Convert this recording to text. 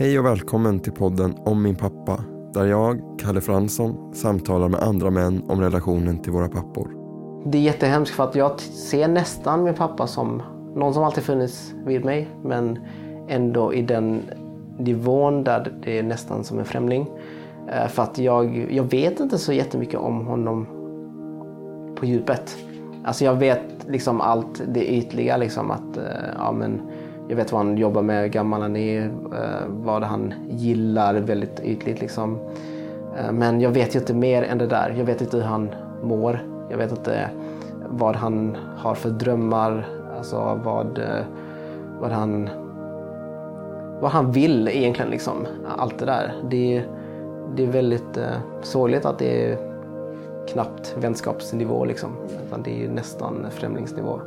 Hej och välkommen till podden Om min pappa där jag, Kalle Fransson, samtalar med andra män om relationen till våra pappor. Det är jättehemskt för att jag ser nästan min pappa som någon som alltid funnits vid mig men ändå i den nivån där det är nästan som en främling. Eh, för att jag, jag vet inte så jättemycket om honom på djupet. Alltså jag vet liksom allt det ytliga liksom att eh, ja, men jag vet vad han jobbar med, hur gammal han är, eh, vad han gillar väldigt ytligt liksom. Eh, men jag vet ju inte mer än det där. Jag vet inte hur han mår. Jag vet inte vad han har för drömmar, alltså vad, eh, vad han vad han vill egentligen. Liksom. Allt det där. Det, det är väldigt sorgligt att det är knappt vänskapsnivå. Liksom. Utan det är nästan främlingsnivå.